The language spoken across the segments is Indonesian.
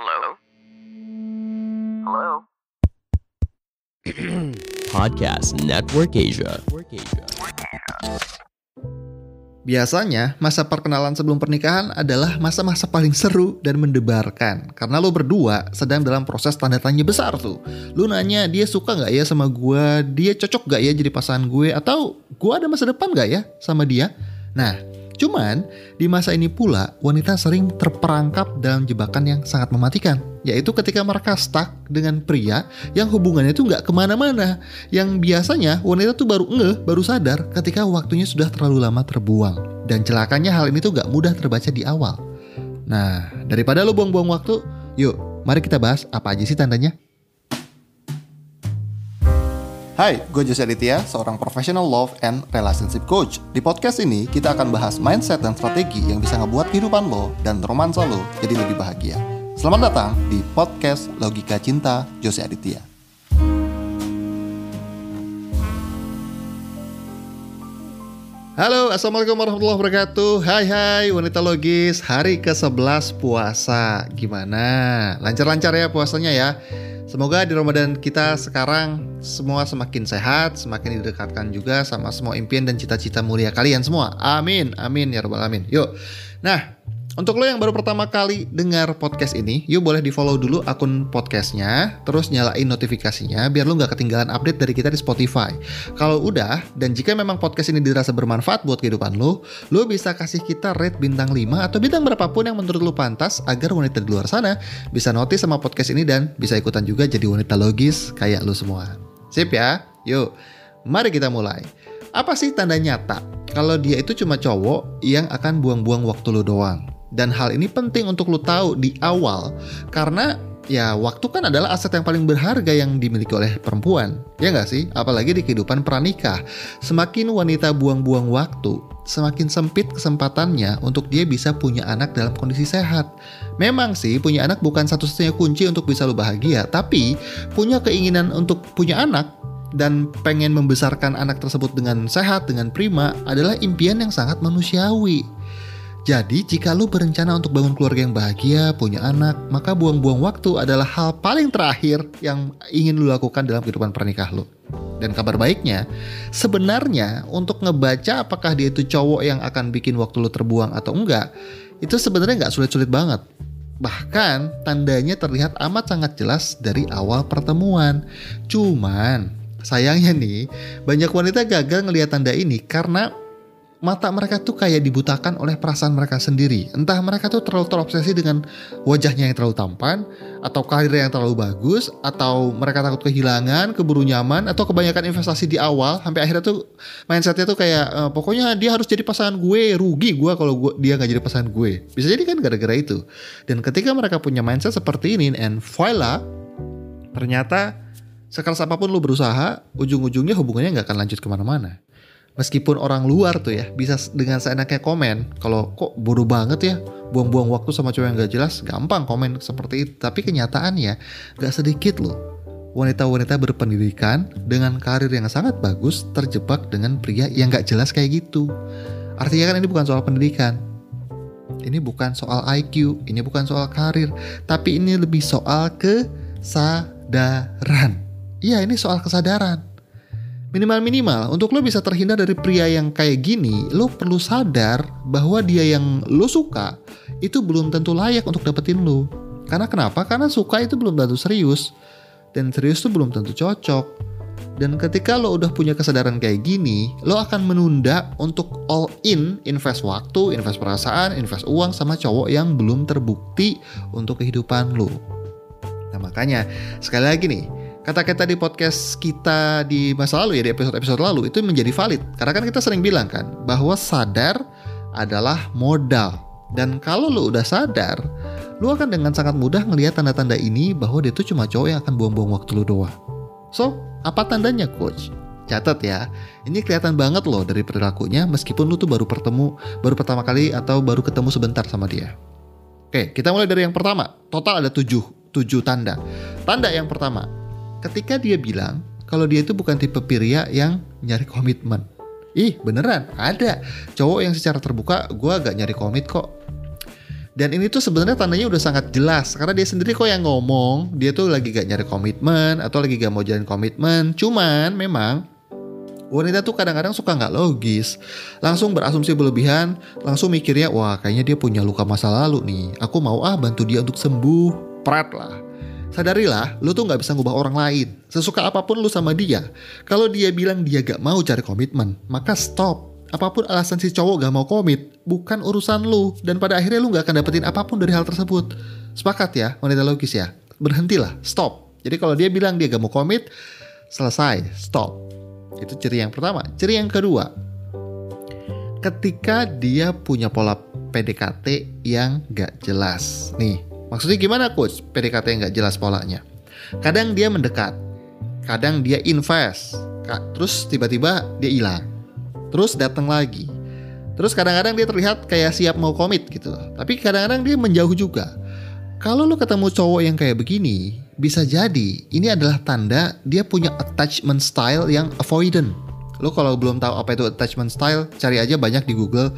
Hello? Hello? Podcast Network Asia. Biasanya, masa perkenalan sebelum pernikahan adalah masa-masa paling seru dan mendebarkan. Karena lo berdua sedang dalam proses tanda tanya besar tuh. Lo nanya, dia suka nggak ya sama gue? Dia cocok nggak ya jadi pasangan gue? Atau gue ada masa depan nggak ya sama dia? Nah, Cuman, di masa ini pula, wanita sering terperangkap dalam jebakan yang sangat mematikan. Yaitu ketika mereka stuck dengan pria yang hubungannya itu nggak ke mana-mana. Yang biasanya wanita tuh baru ngeh, baru sadar ketika waktunya sudah terlalu lama terbuang. Dan celakanya hal ini tuh nggak mudah terbaca di awal. Nah, daripada lo buang-buang waktu, yuk mari kita bahas apa aja sih tandanya. Hai, gue Jose Aditya, seorang professional love and relationship coach. Di podcast ini, kita akan bahas mindset dan strategi yang bisa ngebuat kehidupan lo dan romansa lo jadi lebih bahagia. Selamat datang di podcast Logika Cinta Jose Aditya. Halo, Assalamualaikum warahmatullahi wabarakatuh Hai hai, wanita logis Hari ke-11 puasa Gimana? Lancar-lancar ya puasanya ya Semoga di Ramadan kita sekarang semua semakin sehat, semakin didekatkan juga sama semua impian dan cita-cita mulia kalian semua. Amin, amin ya robbal alamin. Yuk. Nah, untuk lo yang baru pertama kali dengar podcast ini, yuk boleh di follow dulu akun podcastnya, terus nyalain notifikasinya biar lo nggak ketinggalan update dari kita di Spotify. Kalau udah, dan jika memang podcast ini dirasa bermanfaat buat kehidupan lo, lo bisa kasih kita rate bintang 5 atau bintang berapapun yang menurut lo pantas agar wanita di luar sana bisa notice sama podcast ini dan bisa ikutan juga jadi wanita logis kayak lo semua. Sip ya? Yuk, mari kita mulai. Apa sih tanda nyata kalau dia itu cuma cowok yang akan buang-buang waktu lo doang? Dan hal ini penting untuk lo tahu di awal karena ya waktu kan adalah aset yang paling berharga yang dimiliki oleh perempuan. Ya nggak sih? Apalagi di kehidupan pranikah. Semakin wanita buang-buang waktu, semakin sempit kesempatannya untuk dia bisa punya anak dalam kondisi sehat. Memang sih punya anak bukan satu-satunya kunci untuk bisa lo bahagia, tapi punya keinginan untuk punya anak dan pengen membesarkan anak tersebut dengan sehat, dengan prima adalah impian yang sangat manusiawi. Jadi, jika lu berencana untuk bangun keluarga yang bahagia, punya anak, maka buang-buang waktu adalah hal paling terakhir yang ingin lu lakukan dalam kehidupan pernikahan lu. Dan kabar baiknya, sebenarnya untuk ngebaca apakah dia itu cowok yang akan bikin waktu lu terbuang atau enggak, itu sebenarnya nggak sulit-sulit banget. Bahkan tandanya terlihat amat sangat jelas dari awal pertemuan. Cuman sayangnya nih, banyak wanita gagal ngelihat tanda ini karena mata mereka tuh kayak dibutakan oleh perasaan mereka sendiri. Entah mereka tuh terlalu terobsesi dengan wajahnya yang terlalu tampan, atau karir yang terlalu bagus, atau mereka takut kehilangan, keburu nyaman, atau kebanyakan investasi di awal, sampai akhirnya tuh mindsetnya tuh kayak e, pokoknya dia harus jadi pasangan gue, rugi gue kalau gue, dia nggak jadi pasangan gue. Bisa jadi kan gara-gara itu. Dan ketika mereka punya mindset seperti ini, and voila, ternyata sekeras apa pun lu berusaha, ujung-ujungnya hubungannya nggak akan lanjut ke mana-mana meskipun orang luar tuh ya bisa dengan seenaknya komen kalau kok bodoh banget ya buang-buang waktu sama cowok yang gak jelas gampang komen seperti itu. Tapi kenyataannya gak sedikit loh wanita-wanita berpendidikan dengan karir yang sangat bagus terjebak dengan pria yang gak jelas kayak gitu. Artinya kan ini bukan soal pendidikan. Ini bukan soal IQ ini bukan soal karir tapi ini lebih soal kesadaran. Iya ini soal kesadaran Minimal-minimal, untuk lo bisa terhindar dari pria yang kayak gini, lo perlu sadar bahwa dia yang lo suka itu belum tentu layak untuk dapetin lo. Karena kenapa? Karena suka itu belum tentu serius. Dan serius itu belum tentu cocok. Dan ketika lo udah punya kesadaran kayak gini, lo akan menunda untuk all in invest waktu, invest perasaan, invest uang sama cowok yang belum terbukti untuk kehidupan lo. Nah makanya, sekali lagi nih, kata-kata di podcast kita di masa lalu ya di episode-episode lalu itu menjadi valid. Karena kan kita sering bilang kan bahwa sadar adalah modal. Dan kalau lu udah sadar lu akan dengan sangat mudah ngelihat tanda-tanda ini bahwa dia tuh cuma cowok yang akan buang-buang waktu lu doang. So apa tandanya coach? Catat ya ini kelihatan banget loh dari perilakunya meskipun lu tuh baru bertemu baru pertama kali atau baru ketemu sebentar sama dia. Oke kita mulai dari yang pertama. Total ada tujuh tujuh tanda. Tanda yang pertama ketika dia bilang kalau dia itu bukan tipe pria yang nyari komitmen. Ih beneran ada cowok yang secara terbuka gue agak nyari komit kok. Dan ini tuh sebenarnya tandanya udah sangat jelas karena dia sendiri kok yang ngomong dia tuh lagi gak nyari komitmen atau lagi gak mau jalan komitmen. Cuman memang wanita tuh kadang-kadang suka nggak logis, langsung berasumsi berlebihan, langsung mikirnya wah kayaknya dia punya luka masa lalu nih. Aku mau ah bantu dia untuk sembuh, prat lah. Sadarilah, lu tuh nggak bisa ngubah orang lain. Sesuka apa pun lu sama dia, kalau dia bilang dia gak mau cari komitmen, maka stop. Apa pun alasan si cowok gak mau komit, bukan urusan lu. Dan pada akhirnya lu gak akan dapetin apa pun dari hal tersebut. Sepakat ya, wanita logis ya. Berhentilah, stop. Jadi kalau dia bilang dia gak mau komit, selesai, stop. Itu ciri yang pertama. Ciri yang kedua, ketika dia punya pola PDKT yang gak jelas. Nih, maksudnya gimana coach PDKT yang gak jelas polanya? Kadang dia mendekat, kadang dia invest, terus tiba-tiba dia hilang terus datang lagi. Terus kadang-kadang dia terlihat kayak siap mau komit gitu. Tapi kadang-kadang dia menjauh juga. Kalau lu ketemu cowok yang kayak begini, bisa jadi ini adalah tanda dia punya attachment style yang avoidant. Lu kalau belum tahu apa itu attachment style, cari aja banyak di Google.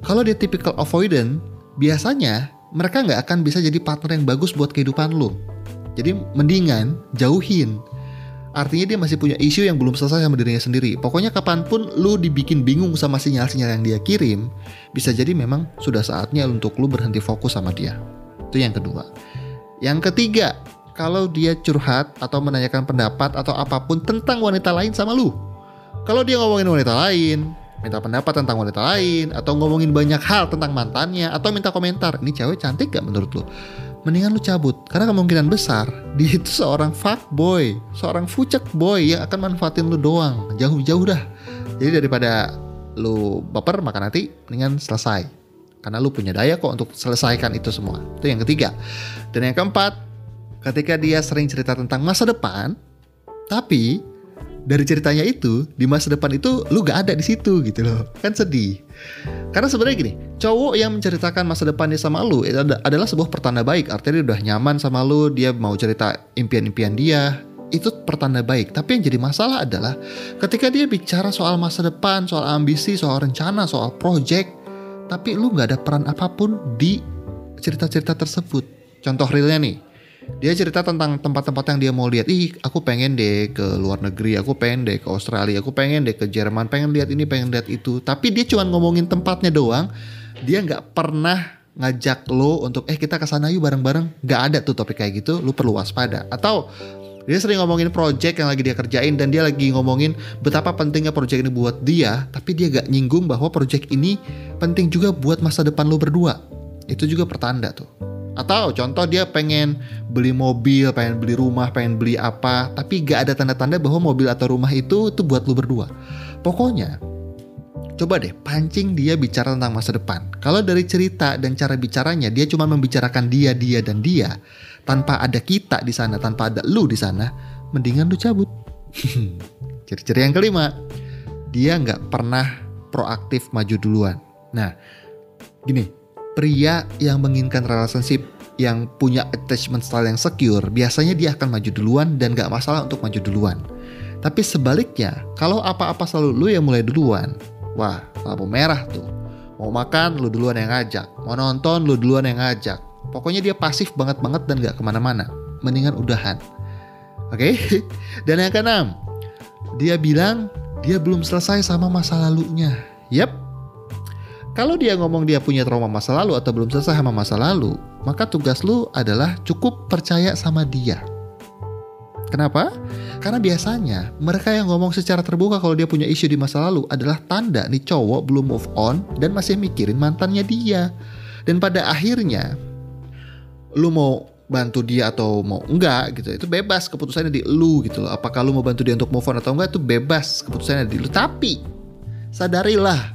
Kalau dia typical avoidant, biasanya mereka nggak akan bisa jadi partner yang bagus buat kehidupan lu. Jadi mendingan jauhin Artinya dia masih punya isu yang belum selesai sama dirinya sendiri. Pokoknya kapan pun lu dibikin bingung sama sinyal-sinyal yang dia kirim, bisa jadi memang sudah saatnya untuk lu berhenti fokus sama dia. Itu yang kedua. Yang ketiga, kalau dia curhat atau menanyakan pendapat atau apa pun tentang wanita lain sama lu. Kalau dia ngomongin wanita lain, minta pendapat tentang wanita lain, atau ngomongin banyak hal tentang mantannya, atau minta komentar, ini cewek cantik gak menurut lu? mendingan lu cabut karena kemungkinan besar dia itu seorang fuckboy, seorang fucek boy yang akan manfaatin lu doang. Jauh-jauh dah. Jadi daripada lu baper maka nanti mendingan selesai. Karena lu punya daya kok untuk selesaikan itu semua. Itu yang ketiga. Dan yang keempat, ketika dia sering cerita tentang masa depan, tapi dari ceritanya itu di masa depan itu lu gak ada di situ gitu loh. Kan sedih. Karena sebenarnya gini cowok yang menceritakan masa depannya sama lu itu adalah sebuah pertanda baik. Artinya dia udah nyaman sama lu dia mau cerita impian-impian dia. Itu pertanda baik. Tapi yang jadi masalah adalah ketika dia bicara soal masa depan soal ambisi soal rencana soal project tapi lu gak ada peran apa pun di cerita-cerita tersebut. Contoh realnya nih dia cerita tentang tempat-tempat yang dia mau lihat. Ih, aku pengen deh ke luar negeri, aku pengen deh ke Australia, aku pengen deh ke Jerman, pengen lihat ini, pengen lihat itu. Tapi dia cuma ngomongin tempatnya doang. Dia nggak pernah ngajak lo untuk eh kita ke sana yuk bareng-bareng. Nggak ada tuh topik kayak gitu. Lu perlu waspada. Atau dia sering ngomongin project yang lagi dia kerjain dan dia lagi ngomongin betapa pentingnya project ini buat dia, tapi dia gak nyinggung bahwa project ini penting juga buat masa depan lo berdua. Itu juga pertanda tuh. Atau contoh dia pengen beli mobil, pengen beli rumah, pengen beli apa, tapi gak ada tanda-tanda bahwa mobil atau rumah itu itu buat lu berdua. Pokoknya coba deh pancing dia bicara tentang masa depan. Kalau dari cerita dan cara bicaranya dia cuma membicarakan dia, dia dan dia tanpa ada kita di sana, tanpa ada lu di sana, mendingan lu cabut. Ciri-ciri yang kelima, dia nggak pernah proaktif maju duluan. Nah, gini, pria yang menginginkan relationship yang punya attachment style yang secure, biasanya dia akan maju duluan dan gak masalah untuk maju duluan. Tapi sebaliknya, kalau apa-apa selalu lu yang mulai duluan, wah lampu merah tuh. Mau makan, lu duluan yang ngajak. Mau nonton, lu duluan yang ngajak. Pokoknya dia pasif banget-banget dan gak ke mana-mana. Mendingan udahan. Oke? Okay? Dan yang keenam, dia bilang dia belum selesai sama masa lalunya. Yap, kalau dia ngomong dia punya trauma masa lalu atau belum selesai sama masa lalu, maka tugas lu adalah cukup percaya sama dia. Kenapa? Karena biasanya mereka yang ngomong secara terbuka kalau dia punya isu di masa lalu adalah tanda nih cowok belum move on dan masih mikirin mantannya dia. Dan pada akhirnya lu mau bantu dia atau mau enggak gitu itu bebas keputusannya di lu gitu loh apakah lu mau bantu dia untuk move on atau enggak itu bebas keputusannya di lu tapi sadarilah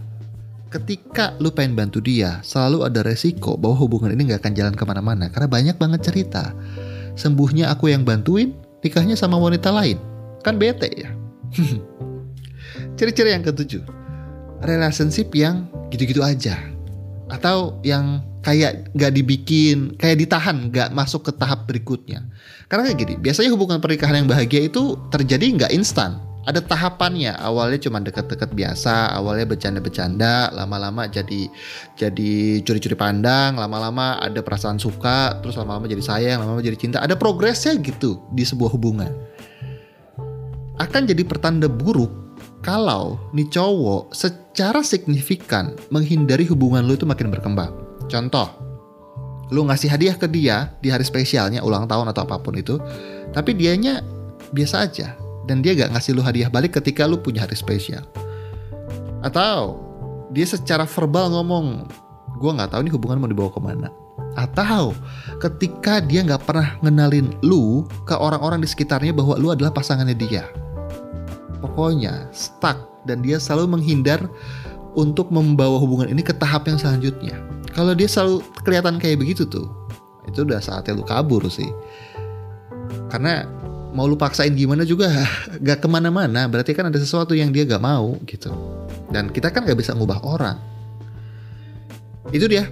ketika lu pengen bantu dia, selalu ada resiko bahwa hubungan ini gak akan jalan ke mana-mana. Karena banyak banget cerita. Sembuhnya aku yang bantuin, nikahnya sama wanita lain. Kan bete ya. Ciri-ciri yang ketujuh. Relationship yang gitu-gitu aja. Atau yang kayak gak dibikin, kayak ditahan, gak masuk ke tahap berikutnya. Karena kayak gini, biasanya hubungan pernikahan yang bahagia itu terjadi gak instan Ada tahapannya. Awalnya cuma deket-deket biasa, awalnya bercanda-bercanda, lama-lama jadi jadi curi-curi pandang, lama-lama ada perasaan suka, terus lama-lama jadi sayang, lama-lama jadi cinta. Ada progresnya gitu di sebuah hubungan. Akan jadi pertanda buruk kalau nih cowok secara signifikan menghindari hubungan lu itu makin berkembang. Contoh, lu ngasih hadiah ke dia di hari spesialnya ulang tahun atau apa pun itu, tapi dianya biasa aja dan dia gak ngasih lu hadiah balik ketika lu punya hari spesial. Atau dia secara verbal ngomong, gue nggak tahu nih hubungan mau dibawa ke mana. Atau ketika dia nggak pernah ngenalin lu ke orang-orang di sekitarnya bahwa lu adalah pasangannya dia pokoknya stuck dan dia selalu menghindar untuk membawa hubungan ini ke tahap yang selanjutnya. Kalau dia selalu kelihatan kayak begitu tuh, itu udah saatnya lu kabur sih. Karena mau lu paksain gimana juga gak ke mana-mana, berarti kan ada sesuatu yang dia gak mau gitu. Dan kita kan gak bisa ngubah orang. Itu dia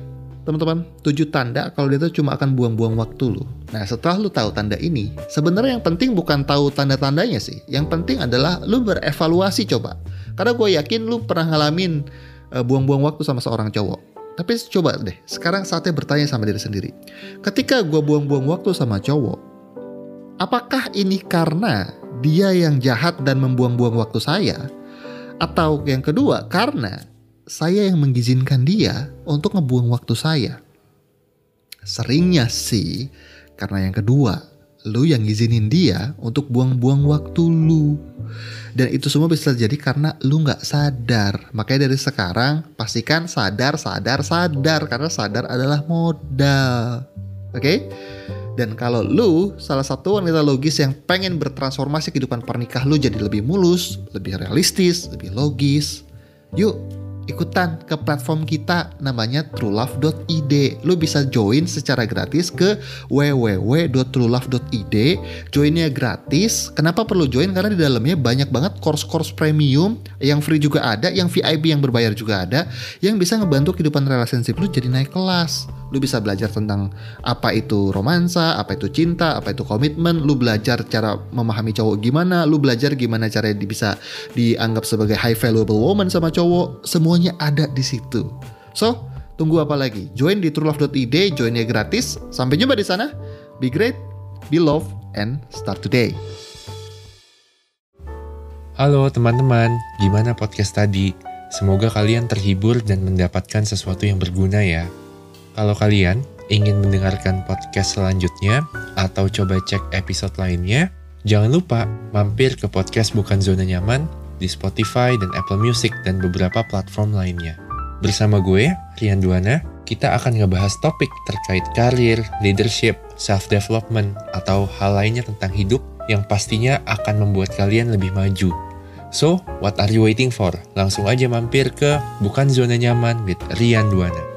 teman-teman, tujuh tanda kalau dia tuh cuma akan buang-buang waktu lu. Nah, setelah lu tahu tanda ini, sebenarnya yang penting bukan tahu tanda-tandanya sih. Yang penting adalah lu berevaluasi coba. Karena gue yakin lu pernah ngalamin uh, buang-buang waktu sama seorang cowok. Tapi coba deh, sekarang saatnya bertanya sama diri sendiri. Ketika gue buang-buang waktu sama cowok, apakah ini karena dia yang jahat dan membuang-buang waktu saya? Atau yang kedua, karena saya yang mengizinkan dia untuk ngebuang waktu saya. Seringnya sih, karena yang kedua, lu yang ngizinin dia untuk buang-buang waktu lu. Dan itu semua bisa terjadi karena lu nggak sadar. Makanya dari sekarang pastikan sadar, sadar, sadar karena sadar adalah modal. Oke? Okay? Dan kalau lu salah satu wanita logis yang pengen bertransformasi kehidupan pernikah lu jadi lebih mulus, lebih realistis, lebih logis, yuk ikutan ke platform kita namanya truelove.id. Lu bisa join secara gratis ke www.truelove.id. Joinnya gratis. Kenapa perlu join? Karena di dalamnya banyak banget course-course premium yang free juga ada, yang VIP yang berbayar juga ada, yang bisa ngebantu kehidupan relationship lu jadi naik kelas. Lu bisa belajar tentang apa itu romansa, apa itu cinta, apa itu komitmen. Lu belajar cara memahami cowok gimana. Lu belajar gimana cara bisa dianggap sebagai high valuable woman sama cowok. Semuanya ada di situ. So, tunggu apa lagi? Join di truelove.id, joinnya gratis. Sampai jumpa di sana. Be great, be love, and start today. Halo teman-teman, gimana podcast tadi? Semoga kalian terhibur dan mendapatkan sesuatu yang berguna ya. Kalau kalian ingin mendengarkan podcast selanjutnya atau coba cek episode lainnya, jangan lupa mampir ke podcast Bukan Zona Nyaman di Spotify dan Apple Music dan beberapa platform lainnya. Bersama gue, Rian Duana, kita akan ngebahas topik terkait karir, leadership, self-development, atau hal lainnya tentang hidup yang pastinya akan membuat kalian lebih maju. So, what are you waiting for? Langsung aja mampir ke Bukan Zona Nyaman with Rian Duana.